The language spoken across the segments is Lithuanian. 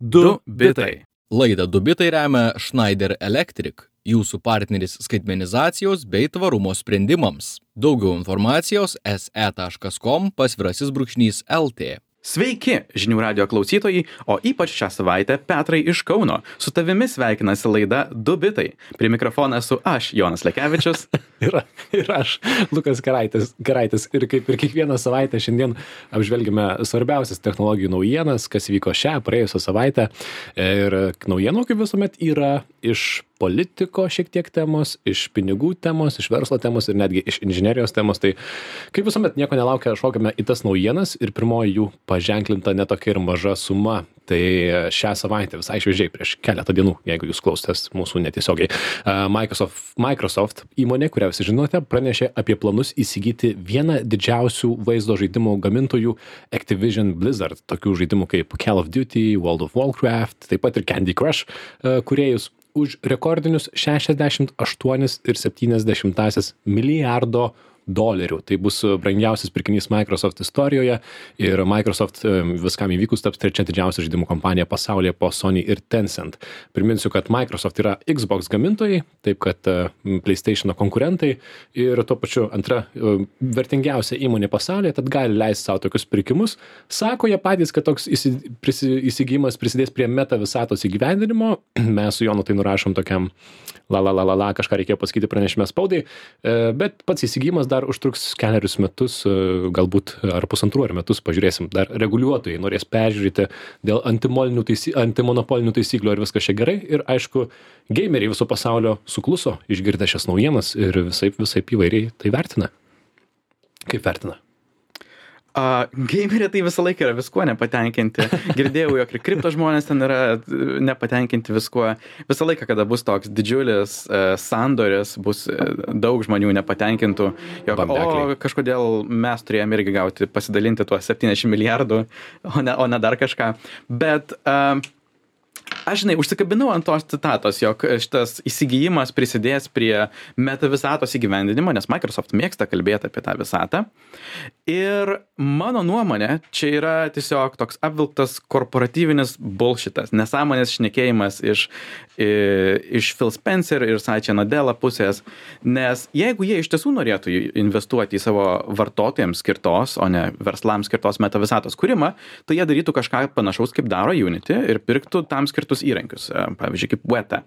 Du bitai. Laidą Dubitai remia Schneider Electric, jūsų partneris skaitmenizacijos bei tvarumo sprendimams. Daugiau informacijos se.com pasvirasis brūkšnys LT. Sveiki, žinių radio klausytojai, o ypač šią savaitę Petrai iš Kauno. Su tavimi sveikinasi laida Du bitai. Prie mikrofono esu aš, Jonas Lekevičius. ir, ir aš, Lukas Karaitis, Karaitis. Ir kaip ir kiekvieną savaitę šiandien apžvelgime svarbiausias technologijų naujienas, kas vyko šią praėjusią savaitę. Ir naujienų, kaip visuomet, yra iš politiko šiek tiek temos, iš pinigų temos, iš verslo temos ir netgi iš inžinerijos temos. Tai kaip visuomet nieko nelaukia, šokame į tas naujienas ir pirmoji jų paženklinta netokia ir maža suma. Tai šią savaitę visai šviežiai prieš keletą dienų, jeigu jūs klausotės mūsų netiesiogiai, Microsoft, Microsoft įmonė, kurią visi žinote, pranešė apie planus įsigyti vieną didžiausių vaizdo žaidimų gamintojų Activision Blizzard, tokių žaidimų kaip Call of Duty, World of Warcraft, taip pat ir Candy Crush kuriejus už rekordinius 68,7 milijardo dolerių. Tai bus brangiausias pirkinys Microsoft istorijoje ir Microsoft viskam įvykus taps trečia didžiausia žaidimų kompanija pasaulyje po Sony ir Tencent. Priminsiu, kad Microsoft yra Xbox gamintojai, taip kad PlayStation konkurentai ir tuo pačiu antra vertingiausia įmonė pasaulyje, tad gali leisti savo tokius pirkimus. Sako jie patys, kad toks įsigijimas prisidės prie meta visatos įgyvendinimo. Mes su Jonu tai nurašom tokiam la la la la la, kažką reikėjo pasakyti pranešime spaudai, bet pats įsigijimas dar dar užtruks kelerius metus, e, galbūt ar pusantrų ar metus, pažiūrėsim, dar reguliuotojai norės peržiūrėti dėl taisy, antimonopolinių taisyklių, ar viskas čia gerai. Ir aišku, gameriai viso pasaulio sukluso, išgirdę šias naujienas ir visai, visai įvairiai tai vertina. Kaip vertina? A, gameriai tai visą laiką yra viskuo nepatenkinti. Girdėjau, jog ir kripto žmonės ten yra nepatenkinti viskuo. Visą laiką, kada bus toks didžiulis uh, sandoris, bus uh, daug žmonių nepatenkintų, jog o, kažkodėl mes turėjome irgi gauti, pasidalinti tuo 70 milijardų, o ne, o ne dar kažką. Bet uh, aš žinai užsikabinau ant tos citatos jog šitas įsigijimas prisidės prie meta visatos įgyvendinimo nes microsoft mėgsta kalbėt apie tą visatą. Ir mano nuomone čia yra tiesiog toks apvilktas korporatyvinis bulšitas nesąmonės šnekėjimas iš iš phil spencer ir satya nadella pusės nes jeigu jie iš tiesų norėtų investuoti į savo vartotojams skirtos o ne verslams skirtos meta visatos kūrimą tai jie darytų kažką panašaus kaip daro unity ir pirktų tam skirtus kitus įrankius, e, pavyzdžiui, kaip Weta.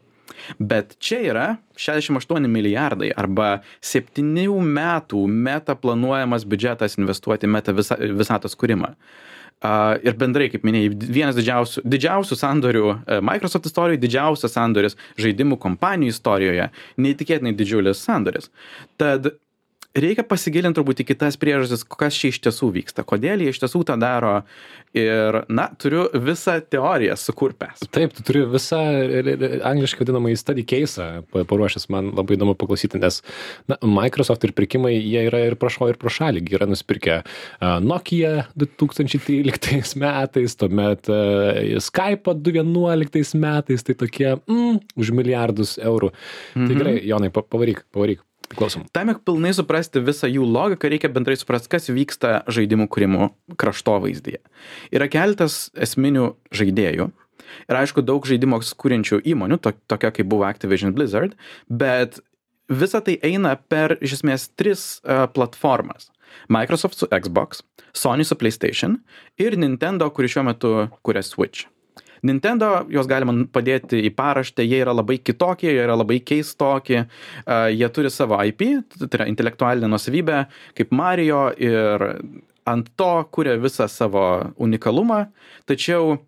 Bet čia yra 68 milijardai arba 7 metų meta planuojamas biudžetas investuoti meta visa, visatos kūrimą. Uh, ir bendrai, kaip minėjai, vienas didžiausių, didžiausių sandorių uh, Microsoft istorijoje, didžiausias sandoris žaidimų kompanijų istorijoje, neįtikėtinai didžiulis sandoris. Tad reikia pasigilint turbūt į kitas priežastis kas čia iš tiesų vyksta kodėl jie iš tiesų tą daro. Ir na turiu visą teoriją sukurpęs. Taip tu turi visą angliškai vadinamąjį study keisą paruošęs. Man labai įdomu paklausyti nes na microsoft ir pirkimai jie yra ir pro šoną ir pro šalį. Yra nusipirkę nokia du tūkstančiai tryliktais metais tuomet du vienuoliktais metais tai tokie mm, už milijardus eurų. Tai mhm. gerai jonai pavaryk pavaryk Klausom. Tam, jog pilnai suprasti visą jų logiką, reikia bendrai suprasti, kas vyksta žaidimų kūrimo kraštovaizdyje. Yra keletas esminių žaidėjų. Ir aišku, daug žaidimo kūrinčių įmonių, to, tokia kaip buvo Activision Blizzard, bet visa tai eina per iš esmės tris uh, platformas. Microsoft su Xbox, Sony su PlayStation ir Nintendo, kuri šiuo metu kuria Switch. Nintendo, juos galima padėti į paraštę, jie yra labai kitokie, jie yra labai keistokie, jie turi savo IP, tai yra intelektualinę nusavybę, kaip Mario ir ant to kuria visą savo unikalumą, tačiau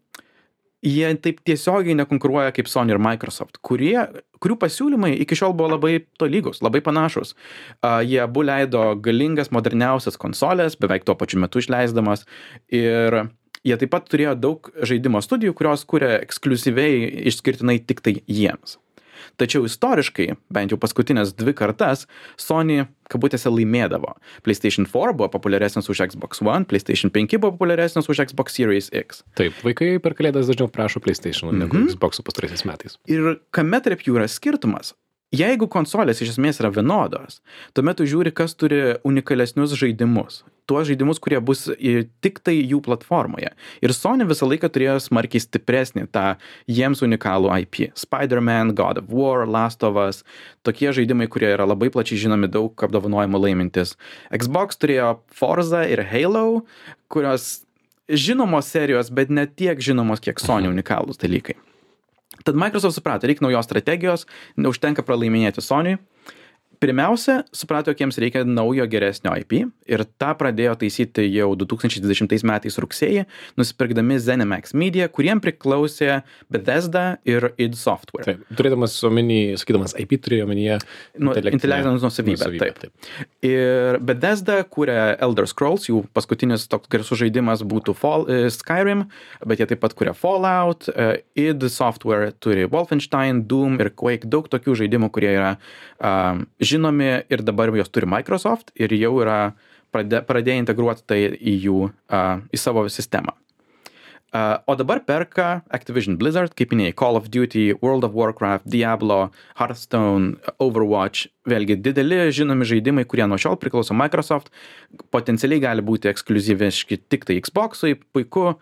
jie taip tiesiogiai nekonkuruoja kaip Sony ir Microsoft, kurie, kurių pasiūlymai iki šiol buvo labai tolygus, labai panašus. Uh, jie abu leido galingas, moderniausias konsolės, beveik tuo pačiu metu išleisdamas. Ir jie taip pat turėjo daug žaidimo studijų kurios kuria ekskliuzyviai išskirtinai tiktai jiems. Tačiau istoriškai bent jau paskutines dvi kartas sony kabutėse laimėdavo. Playstation four buvo populiaresnis už xbox one playstation penki buvo populiaresnis už xbox series x. Taip vaikai per kalėdas dažniau prašo playstation negu Mhm. xboxų pastaraisiais metais. Ir kame tarp jų yra skirtumas? Jeigu konsolės iš esmės yra vienodos tuomet tu žiūri kas turi unikalesnius žaidimus tuos žaidimus, kurie bus į- tik tai jų platformoje. Ir Sony visą laiką turėjo smarkiai stipresnį tą jiems unikalų IP. Spider-Man, God of War, Last of Us, tokie žaidimai, kurie yra labai plačiai žinomi, daug apdovanojimų laimintis. Xbox turėjo Forza ir Halo, kurios žinomos serijos, bet ne tiek žinomos, kiek Sony unikalūs dalykai. Tad Microsoft suprato, reikia naujos strategijos, neužtenka pralaiminėti Sony. Pirmiausia, suprato, jog jiems reikia naujo geresnio IP ir tą pradėjo taisyti jau 2020 metais rugsėjį, nusipirkdami ZeniMax Media, kuriem priklausė Bethesda ir id Software. Taip, turėdamas omeny, sakydamas IP, turėjo omenyje Nu, intelektinę nusavybę. Taip. Ir Bethesda kūrė Elder Scrolls, jų paskutinis toks garsus žaidimas būtų Fall, e, Skyrim, bet jie taip pat kūrė Fallout, e, id Software turi Wolfenstein, Doom ir Quake, daug tokių žaidimų, kurie yra um, žinomi ir dabar juos turi Microsoft ir jau yra pradė, pradėję integruoti tai į jų, uh, į savo sistemą. Uh, o dabar perka Activision Blizzard, kaip minėjai, Call of Duty, World of Warcraft, Diablo, Hearthstone, Overwatch, vėlgi dideli žinomi žaidimai, kurie nuo šiol priklauso Microsoft, potencialiai gali būti ekskluzyviški tik tai Xbox'ui, puiku,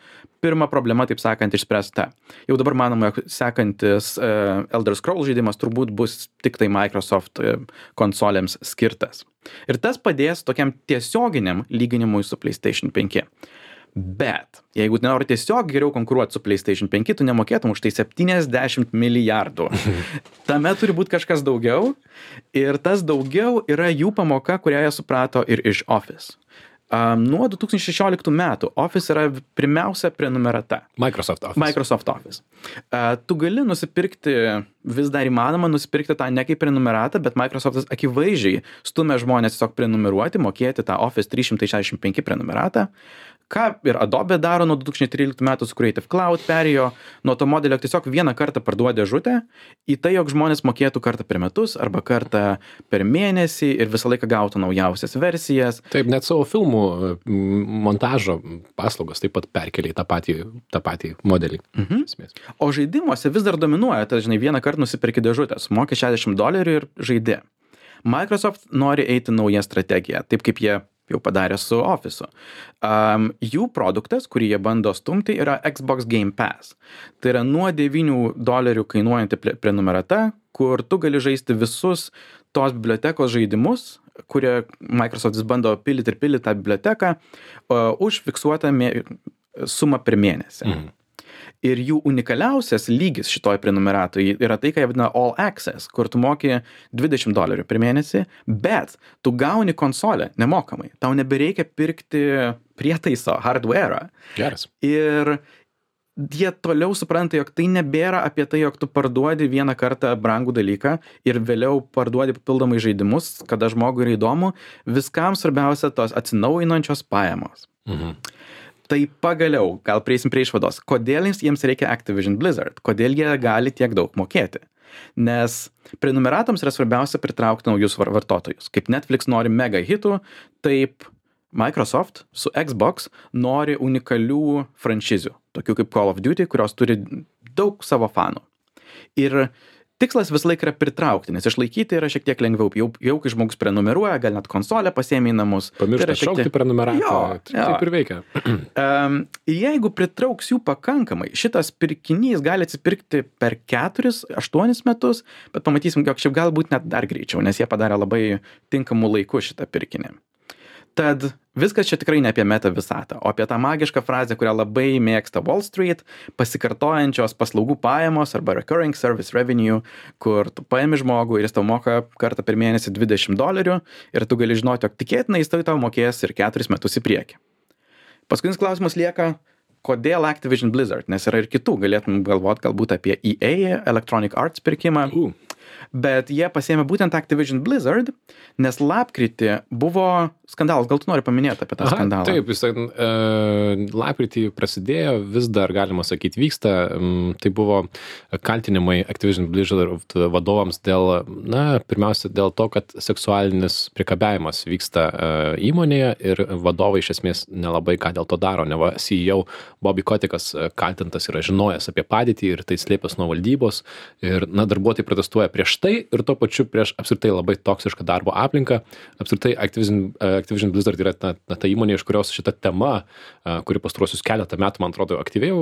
pirma problema, taip sakant, išspręsta. Jau dabar manoma, jog sekantis uh, Elder Scrolls žaidimas turbūt bus tik tai Microsoft uh, konsolėms skirtas. Ir tas padės tokiam tiesioginiam lyginimui su PlayStation 5. Bet jeigu nori tiesiog geriau konkuruoti su PlayStation 5, tu nemokėtum už tai 70 milijardų. Tame turi būti kažkas daugiau. Ir tas daugiau yra jų pamoka, kurią jie suprato ir iš Office. Um, nuo 2016 metų Office yra pirmiausia prenumerata. Microsoft Office. Microsoft Office. Uh, tu gali nusipirkti, vis dar įmanoma nusipirkti tą ne kaip prenumeratą, bet Microsoftas akivaizdžiai stumia žmonės tiesiog prenumeruoti, mokėti tą Office 365 prenumeratą. Ką ir Adobe daro nuo 2013 metų su Creative Cloud perėjo, nuo to modelio tiesiog vieną kartą parduodė žutę į tai, jog žmonės mokėtų kartą per metus arba kartą per mėnesį ir visą laiką gautų naujausias versijas. Taip, net savo filmų montažo paslaugos taip pat perkelia į tą patį, tą patį modelį. Mhm. O žaidimuose vis dar dominuoja, tai žinai, vieną kartą nusipirki dėžutės, mokė 60 dolerių ir žaidė. Microsoft nori eiti naują strategiją, taip kaip jie jau padarė su Office. Um, jų produktas, kurį jie bando stumti, yra Xbox Game Pass. Tai yra nuo 9 dolerių kainuojanti pre- prenumerata, kur tu gali žaisti visus tos bibliotekos žaidimus, kurie Microsoft vis bando pildyti ir pildyti tą biblioteką, o, už fiksuotą sumą per mėnesį. Mhm. Ir jų unikaliausias lygis šitoj prenumeratoj yra tai, ką jie vadina All Access, kur tu moki 20 dolerių per mėnesį, bet tu gauni konsolę nemokamai. Tau nebereikia pirkti prietaiso, hardware. Geras. Ir jie toliau supranta, jog tai nebėra apie tai, jog tu parduodi vieną kartą brangų dalyką ir vėliau parduodi papildomai žaidimus, kada žmogui yra įdomu. Viskam svarbiausia tos atsinaujinančios pajamos. Mhm. Tai pagaliau, gal prieisim prie išvados, kodėl jiems, reikia Activision Blizzard, kodėl jie gali tiek daug mokėti. Nes prenumeratams yra svarbiausia pritraukti naujus var- vartotojus. Kaip Netflix nori mega hitų, taip Microsoft su Xbox nori unikalių franšizių, tokių kaip Call of Duty, kurios turi daug savo fanų. Ir tikslas visą laiką yra pritraukti, nes išlaikyti yra šiek tiek lengviau. Jau, jau kai žmogus prenumeruoja, gal net konsolę pasiemi į namus. tai yra Pamiršta šiek tiek- prenumeratą. Tai jo. Taip ir veikia. Um, jeigu pritrauks jų pakankamai, šitas pirkinys gali atsipirkti per 4-8 metus, bet pamatysim, jog šiaip galbūt net dar greičiau, nes jie padarė labai tinkamų laikų šitą pirkinį. Tad viskas čia tikrai ne apie meta visatą, o apie tą magišką frazę, kurią labai mėgsta Wall Street, pasikartojančios paslaugų pajamos arba recurring service revenue, kur tu paimi žmogų ir jis tau moka kartą per mėnesį 20 dolerių ir tu gali žinoti, jog tikėtinai jis tai tau mokės ir 4 metus į priekį. Paskutinis klausimas lieka, kodėl Activision Blizzard, nes yra ir kitų, galėtum galvoti galbūt apie EA, Electronic Arts pirkimą, U, bet jie pasėmė būtent Activision Blizzard, nes lapkritį buvo skandalas, gal tu nori paminėti apie tą Aha, skandalą? Taip, jis ten e, lapkritį prasidėjo, vis dar galima sakyti vyksta. M, Tai buvo kaltinimai Activision Blizzard vadovams dėl, na, pirmiausia, dėl to, kad seksualinis priekabiavimas vyksta e, įmonėje ir vadovai iš esmės nelabai ką dėl to daro. Neva CEO Bobby Kotikas e, kaltintas yra žinojęs apie padėtį ir tai slėpęs nuo valdybos. Ir, na, darbuotojai protestuoja prieš prieš tai ir tuo pačiu prieš apskritai labai toksišką darbo aplinką. Apskritai Activision, uh, Activision Blizzard yra ta, ta įmonė, iš kurios šita tema, uh, kuri pastruosius keletą metų, man atrodo, aktyviai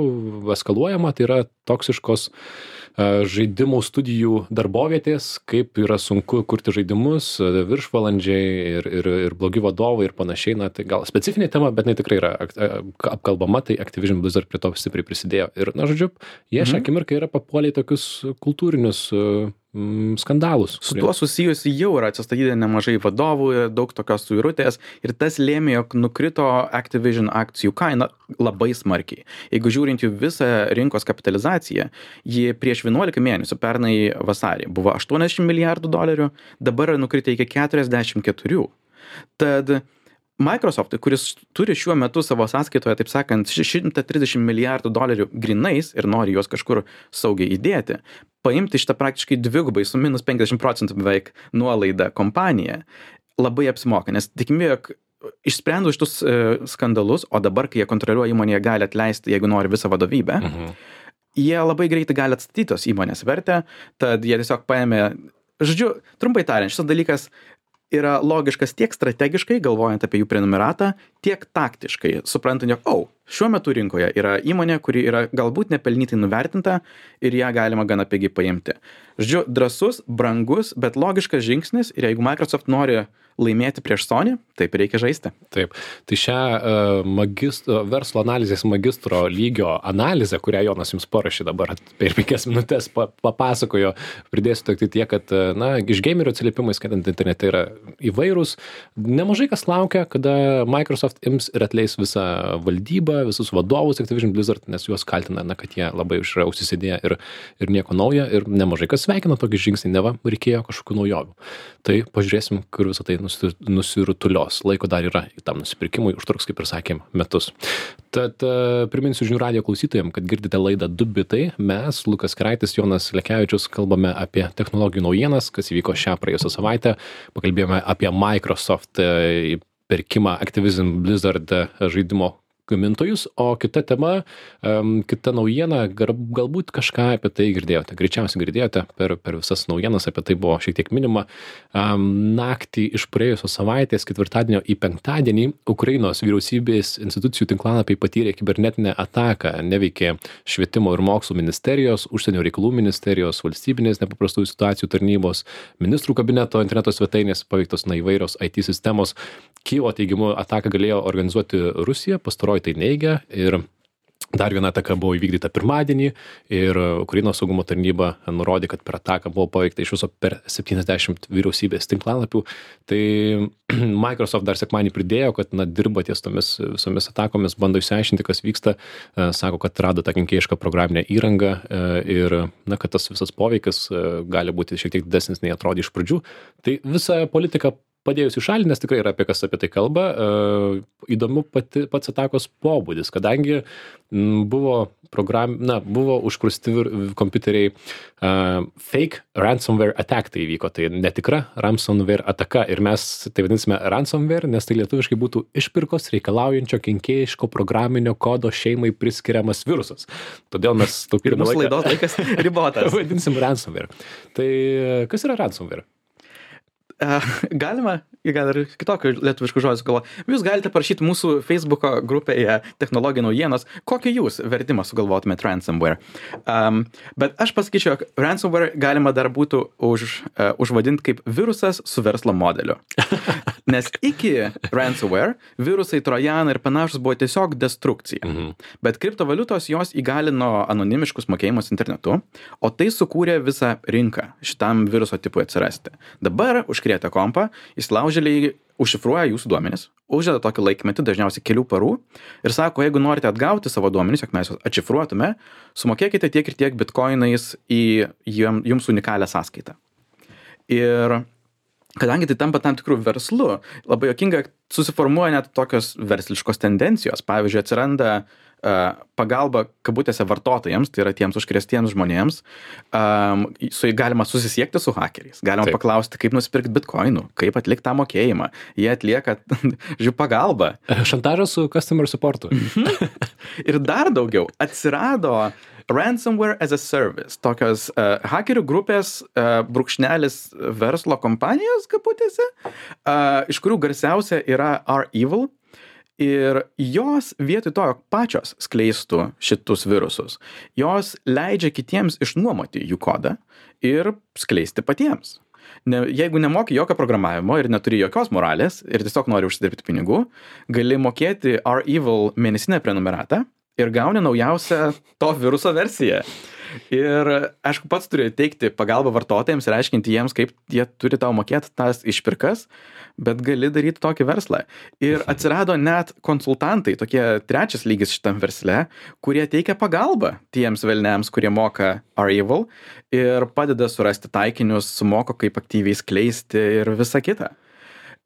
eskaluojama, tai yra toksiškos uh, žaidimų studijų darbovietės, kaip yra sunku kurti žaidimus, viršvalandžiai ir, ir, ir blogi vadovai ir panašiai. Na, tai gal specifinė tema, bet jinai tikrai yra apkalbama, tai Activision Blizzard prie to stipriai prisidėjo. Ir, na, žodžiu, jie šią mhm. akimirką yra papuolę į tokius kultūrinius skandalus. Su tuo susijusi jau yra atsistatydinę nemažai vadovų, daug tokios suirutės ir tas lėmė, jog nukrito Activision akcijų kaina labai smarkiai. Jeigu žiūrint jų visą rinkos kapitalizaciją, ji prieš 11 mėnesių, pernai vasarį, buvo 80 milijardų dolerių, dabar nukritę iki 44. Tad Microsoftui, kuris turi šiuo metu savo sąskaitoje, taip sakant, 130 milijardų dolerių grinais ir nori juos kažkur saugiai įdėti, paimti šitą praktiškai dvigubai su minus 50 procentų beveik nuolaidą kompaniją labai apsimoka, nes tikimybė, jog išsprendus šitus e, skandalus, o dabar, kai jie kontroliuoja įmonę, jie gali atleisti, jeigu nori visą vadovybę, mhm. jie labai greitai gali atstatyti tos įmonės vertę, tad jie tiesiog paėmė žodžiu, trumpai tariant, šis dalykas yra logiškas tiek strategiškai galvojant apie jų prenumeratą tiek taktiškai suprantant jog au šiuo metu rinkoje yra įmonė kuri yra galbūt nepelnytai nuvertinta ir ją galima gana pigiai paimti žodžiu drąsus brangus bet logiškas žingsnis ir jeigu microsoft nori laimėti prieš Sony, taip reikia žaisti. Taip. Tai šią uh, magistro, verslo analizės magistro lygio analizę, kurią Jonas jums parašė dabar per penkias minutės, pa, papasakojo, pridėsiu tik tai tiek, kad, e, na, iš gamerio atsiliepimai, skaitant internete, yra įvairūs. Nemažai kas laukia, kada Microsoft ims ir atleis visą valdybą, visus vadovus Activision Blizzard, nes juos kaltina, na, kad jie labai yra užsisidėję ir, ir nieko naujo. Ir nemažai kas sveikina tokį žingsnį, neva reikėjo kažkokių naujovių. Tai pažiūrėsim, kur visą tai nusi, nusirutulios. Laiko dar yra tam nusipirkimui, užtruks, kaip ir sakėm, metus. Tad uh, priminsiu žinių radio klausytojams, kad girdite laidą Du bitai. Mes, Lukas Kraitis, Jonas Lekevičius, kalbame apie technologijų naujienas, kas įvyko šią praėjusią savaitę. Pakalbėjome apie Microsoft e, pirkimą Activision Blizzard e, žaidimo gamintojus o kita tema em, kita naujiena galbūt kažką apie tai girdėjote greičiausiai girdėjote per, per visas naujienas apie tai buvo šiek tiek minima. Em, naktį iš praėjusios savaitės ketvirtadienio į penktadienį Ukrainos vyriausybės institucijų tinklalapiai patyrė kibernetinę ataką neveikė švietimo ir mokslo ministerijos užsienio reikalų ministerijos valstybinės nepaprastųjų situacijų tarnybos ministrų kabineto interneto svetainės paveiktos na įvairios it sistemos. Kijevo teigimu ataką galėjo organizuoti rusija pastaroji tai neigia. Ir dar viena ataka buvo įvykdyta pirmadienį ir ukrainos saugumo tarnyba nurodė kad per ataką buvo paveikta iš viso per septyniasdešimt vyriausybės tinklalapių. Tai microsoft dar sekmadienį pridėjo kad na dirba ties tomis visomis atakomis bando išsiaiškinti kas vyksta e, sako kad rado tą kenkėjišką programinę įrangą e, ir na kad tas visas poveikis e, gali būti šiek tiek didesnis nei atrodė iš pradžių. Tai visą politiką padėjus į šalį, nes tikrai yra apie kas apie tai kalba, e, įdomu pati, pats atakos pobūdis, kadangi buvo, program, na, buvo užkrusti kompiuteriai uh, fake ransomware attack tai įvyko, tai netikra ransomware ataka ir mes tai vadinsime ransomware, nes tai lietuviškai būtų išpirkos reikalaujančio kenkėjiško programinio kodo šeimai priskiriamas virusas. Todėl mes taupydami laiką. laidos laikas ribotas. Vadinsim ransomware. Tai kas yra ransomware? galima gal ir kitokių lietuviškų žodžių sugalvot jūs galite parašyti mūsų feisbuko grupėje technologijų naujienos kokį jūs vertimą sugalvotumėt ransomware. Um, bet aš pasakyčiau jog ransomware galima dar būtų už uh, užvadint kaip virusas su verslo modeliu. Nes iki ransomware virusai trojanai ir panašūs buvo tiesiog destrukcija. Mhm. bet kriptovaliutos jos įgalino anonimiškus mokėjimus internetu o tai sukūrė visą rinką šitam viruso tipui atsirasti. Dabar užkrėtę užkrėtę kompą įsilaužėliai užšifruoja jūsų duomenis uždeda tokį laikmetį dažniausiai kelių parų ir sako jeigu norite atgauti savo duomenis jog mes juos atšifruotume sumokėkite tiek ir tiek bitkoinais į jums unikalią sąskaitą. Ir kadangi tai tampa tam tikru verslu labai juokinga susiformuoja net tokios versliškos tendencijos. Pavyzdžiui atsiranda pagalba kabutėse vartotojams, tai yra tiems užkrėstiems žmonėms, um, su jais galima susisiekti su hakeriais, galima Taip. paklausti, kaip nusipirkti bitkoinų, kaip atlikti tą mokėjimą. Jie atlieka, žiūrėjau, pagalbą. Šantažas su customer supportu. Mhm. Ir dar daugiau atsirado ransomware as a service tokios uh, hakerių grupės uh, brūkšnelis verslo kompanijos kabutėse uh, iš kurių garsiausia yra R-Evil ir jos vietoj to jog pačios skleistų šitus virusus jos leidžia kitiems išnuomoti jų kodą ir skleisti patiems. Ne jeigu nemoki jokio programavimo ir neturi jokios moralės ir tiesiog nori užsidirbti pinigų gali mokėti R-Evil mėnesinę prenumeratą ir gauni naujausią to viruso versiją. Ir aišku, pats turi teikti pagalbą vartotojams ir aiškinti jiems, kaip jie turi tau mokėti tas išpirkas, bet gali daryti tokį verslą. Ir atsirado net konsultantai, tokie trečias lygis šitam versle, kurie teikia pagalbą tiems velniams, kurie moka R-Evil ir padeda surasti taikinius, sumoko, kaip aktyviai skleisti ir visa kita.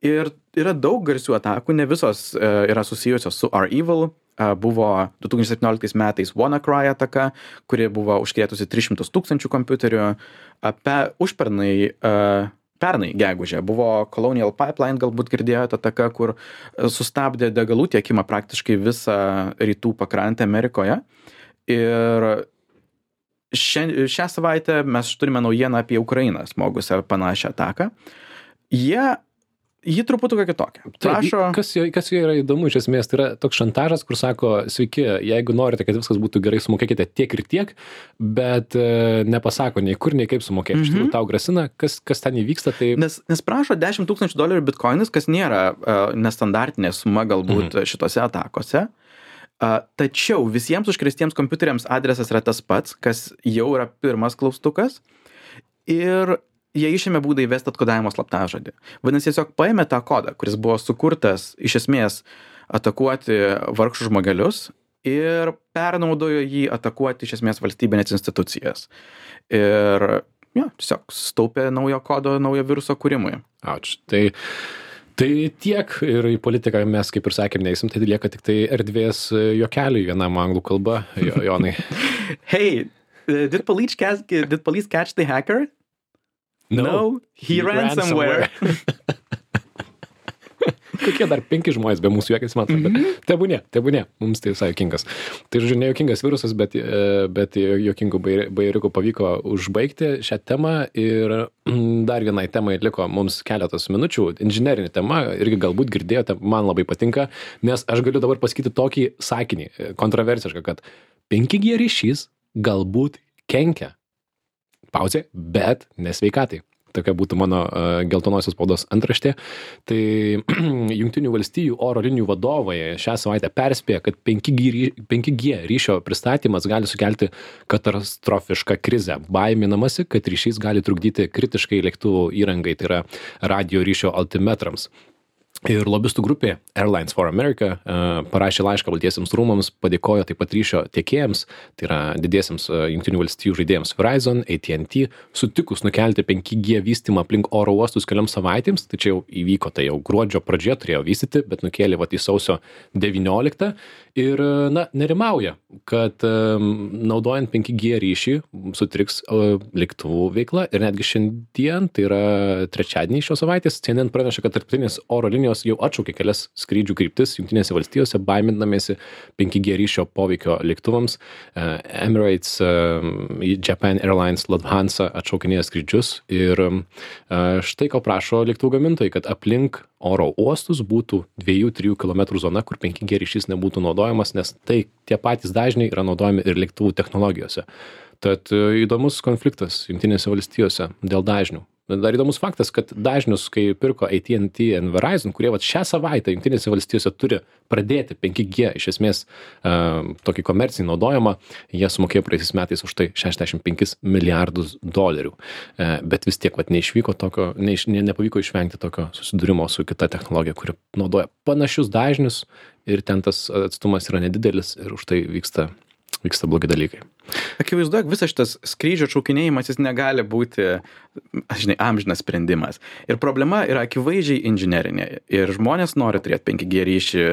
Ir yra daug garsių atakų, ne visos e, yra susijusios su R-Evil, buvo 2017 metais WannaCry ataka, kuri buvo užkrėtusi 300 tūkstančių kompiuterių. Pe, užpernai, pernai gegužė buvo Colonial Pipeline, galbūt girdėjote ataka, kur sustabdė degalų tiekimą praktiškai visą rytų pakrantę Amerikoje. Ir šią, šią savaitę mes turime naujieną apie Ukrainą smogusią panašią ataką. Jie ji truputuką kitokia. Prašo. Tai, kas, jo, kas jo yra įdomu iš esmės, tai yra toks šantažas, kur sako, sveiki, jeigu norite, kad viskas būtų gerai, sumokėkite tiek ir tiek, bet e, nepasako nei kur, nei kaip sumokėti. Mm -hmm. Iš tikrųjų, mhm. tau grasina, kas, kas ten įvyksta. Tai... Nes, nes prašo 10 tūkstančių dolerių bitkoinas, kas nėra uh, nestandartinė suma galbūt mm -hmm. šitose atakose. Uh, tačiau visiems užkristiems kompiuteriams adresas yra tas pats, kas jau yra pirmas klaustukas. Ir jie išėmė būdą įvesti atkodavimo slaptažodį. Vadinasi, tiesiog paėmė tą kodą, kuris buvo sukurtas iš esmės atakuoti vargšų žmogelius ir pernaudojo jį atakuoti iš esmės valstybinės institucijas. Ir jo, tiesiog staupė naujo kodo, naujo viruso kūrimui. Ačiū. Tai Tai tiek ir į politiką mes, kaip ir sakėm, neįsim, tai lieka tik tai erdvės jokeliui vienam anglų kalba, jo, Jonai. hey, did police, catch, did police catch the hacker? No, no he, he ran, ran somewhere. somewhere. Kokie dar penki žmonės be mūsų juokiasi, man atrodo. Mm -hmm. Tebūnė, tebūnė, mums tai visai jokingas. Tai, žodžiu, ne jokingas virusas, bet, e, bet jokingų bairiukų pavyko užbaigti šią temą. Ir mm, dar vienai temai liko mums keletas minučių. Inžinerinė tema, irgi galbūt girdėjote, man labai patinka, nes aš galiu dabar pasakyti tokį sakinį, e, kontroversišką, kad 5G ryšys galbūt kenkia pauzė, bet ne sveikatai. Tokia būtų mano uh, geltonosios spaudos antraštė. Tai Junktinių valstybių oro linijų vadovai šią savaitę perspėja, kad 5G, 5G ryšio pristatymas gali sukelti katastrofišką krizę. Baiminamasi, kad ryšys gali trukdyti kritiškai lėktuvų įrangai, tai yra radio ryšio altimetrams ir lobistų grupė airlines for america e, parašė laišką baltiesiems rūmams padėkojo taip pat ryšio tiekėjams tai yra didiesiems e, jungtinių valstijų žaidėjams verizon AT&T sutikus nukelti 5G vystymą aplink oro uostus kelioms savaitėms tai čia jau įvyko tai jau gruodžio pradžioje turėjo vystyti bet nukėlė vat į sausio 19 ir na nerimauja kad naudojant 5G ryšį sutriks lėktuvų veikla ir netgi šiandien tai yra trečiadienį šios savaitės CNN praneša kad tarptautinės oro linijos jau atšaukė kelias skrydžių kryptis jungtinėse valstijose baimindamiesi 5G ryšio poveikio lėktuvams. E, Emirates, e, Japan Airlines, Lufthansa atšaukinėja skrydžius ir e, štai ko prašo lėktuvų gamintojai, kad aplink oro uostus būtų 2-3 km zona, kur 5G ryšys nebūtų naudojamas, nes tai tie patys dažniai yra naudojami ir lėktuvų technologijose. Tad įdomus konfliktas Junktinėse valstijose dėl dažnių dar įdomus faktas kad dažnius kai pirko AT&T ir Verizon, kurie vat šią savaitę Junktinėse valstijose turi pradėti 5G iš esmės uh, tokį komercinį naudojimą, jie sumokėjo praeisiais metais už tai 65 milijardus dolerių. Uh, bet vis tiek vat neišvyko tokio, neiš, ne, nepavyko išvengti tokio susidūrimo su kita technologija, kuri naudoja panašius dažnius ir ten tas atstumas yra nedidelis ir už tai vyksta vyksta blogi dalykai. Akivaizdu, kad visas šitas skrydžio atšaukinėjimas jis negali būti, žinai, amžinas sprendimas. Ir problema yra akivaizdžiai inžinerinė. Ir žmonės nori turėti 5G ryšį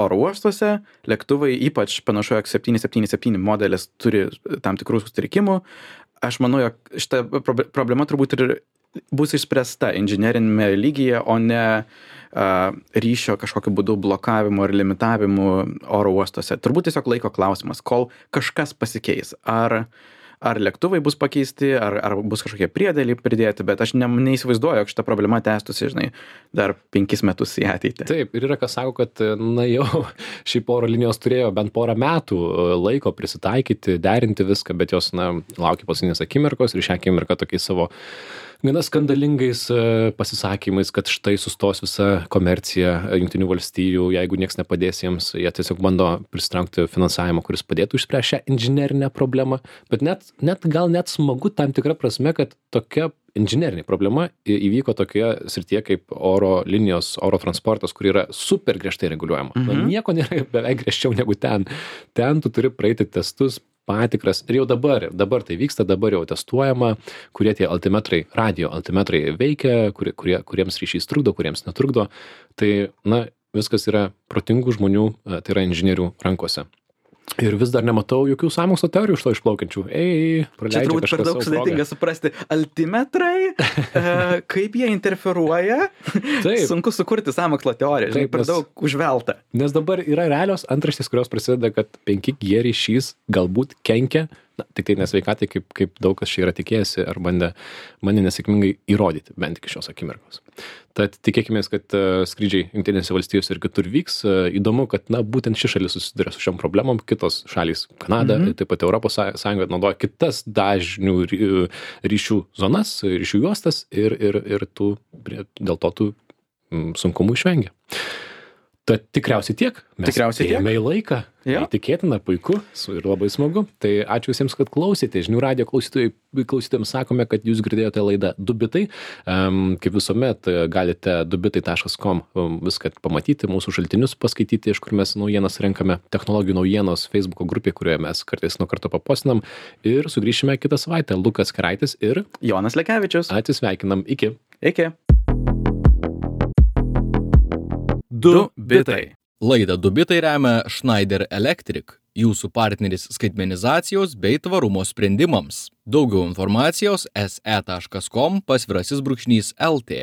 oro uostuose, lėktuvai, ypač panašu, jog 777 modelis turi tam tikrų sutrikimų. Aš manau, jog šita problema turbūt ir bus išspręsta inžinerinėme lygyje, o ne a, ryšio kažkokiu būdu blokavimu ar limitavimu oro uostuose. Turbūt tiesiog laiko klausimas, kol kažkas pasikeis. Ar ar lėktuvai bus pakeisti, ar, ar bus kažkokie priedėliai pridėti, bet aš ne, neįsivaizduoju, jog šita problema tęstųsi, žinai, dar penkis metus į ateitį. Taip, ir yra kas sako, kad, na jau, šiaip oro linijos turėjo bent porą metų e, laiko prisitaikyti, derinti viską, bet jos, na, laukia paskutinės akimirkos ir šią akimirką tokiais savo gana skandalingais e, pasisakymais, kad štai sustos visa komercija Junktinių valstijų, jeigu niekas nepadės jiems, jie tiesiog bando pristraukti finansavimą, kuris padėtų išspręsti šią inžinerinę problemą. Bet net, net gal net smagu tam tikrą prasme, kad tokia inžinerinė problema įvyko tokioje srityje kaip oro linijos, oro transportas, kur yra super griežtai reguliuojama. Mhm. Na, nieko nėra beveik griežčiau negu ten. Ten tu turi praeiti testus, patikras ir jau dabar dabar tai vyksta dabar jau testuojama kurie tie altimetrai radijo altimetrai veikia kurie kurie kuriems ryšys trukdo kuriems netrukdo tai na viskas yra protingų žmonių tai yra inžinierių rankose Ir vis dar nematau jokių sąmokslo teorijų iš to išplaukiančių. Ei, Čia turbūt per daug sudėtinga suprasti. Altimetrai, e, kaip jie interferuoja. Taip. Sunku sukurti sąmokslo teoriją, žinai, per nes, daug užvelta. Nes dabar yra realios antraštės, kurios prasideda, kad 5G ryšys galbūt kenkia na tiktai ne sveikatai kaip kaip daug kas čia yra tikėjęsi ar bandė bandė nesėkmingai įrodyti bent iki šios akimirkos. Tad tikėkimės kad e, skrydžiai jungtinėse valstijose ir kitur vyks. E, įdomu kad na būtent ši šalis susiduria su šiom problemom. Kitos šalys kanada mhm. taip pat europos sąjunga naudoja kitas dažnių ryšių zonas ryšių juostas ir ir ir tų prie dėl to tų sunkumų išvengia Tad tikriausiai tiek. Mes tikriausiai tiek. į laiką. Ja. Tikėtina, puiku ir labai smagu. Tai ačiū visiems, kad klausėte. Žinių radio klausytojams sakome, kad jūs girdėjote laidą Dubitai. Um, kaip visuomet galite dubitai.com viską pamatyti, mūsų šaltinius paskaityti, iš kur mes naujienas renkame, technologijų naujienos Facebook grupė, kurioje mes kartais nuo karto papostinam. Ir sugrįšime kitą savaitę. Lukas Karaitis ir Jonas Lekevičius. Atsisveikinam. Iki. Iki. Du bitai. Laidą Du bitai remia Schneider Electric, jūsų partneris skaitmenizacijos bei tvarumo sprendimams. Daugiau informacijos se.com pasvirasis brūkšnys LT.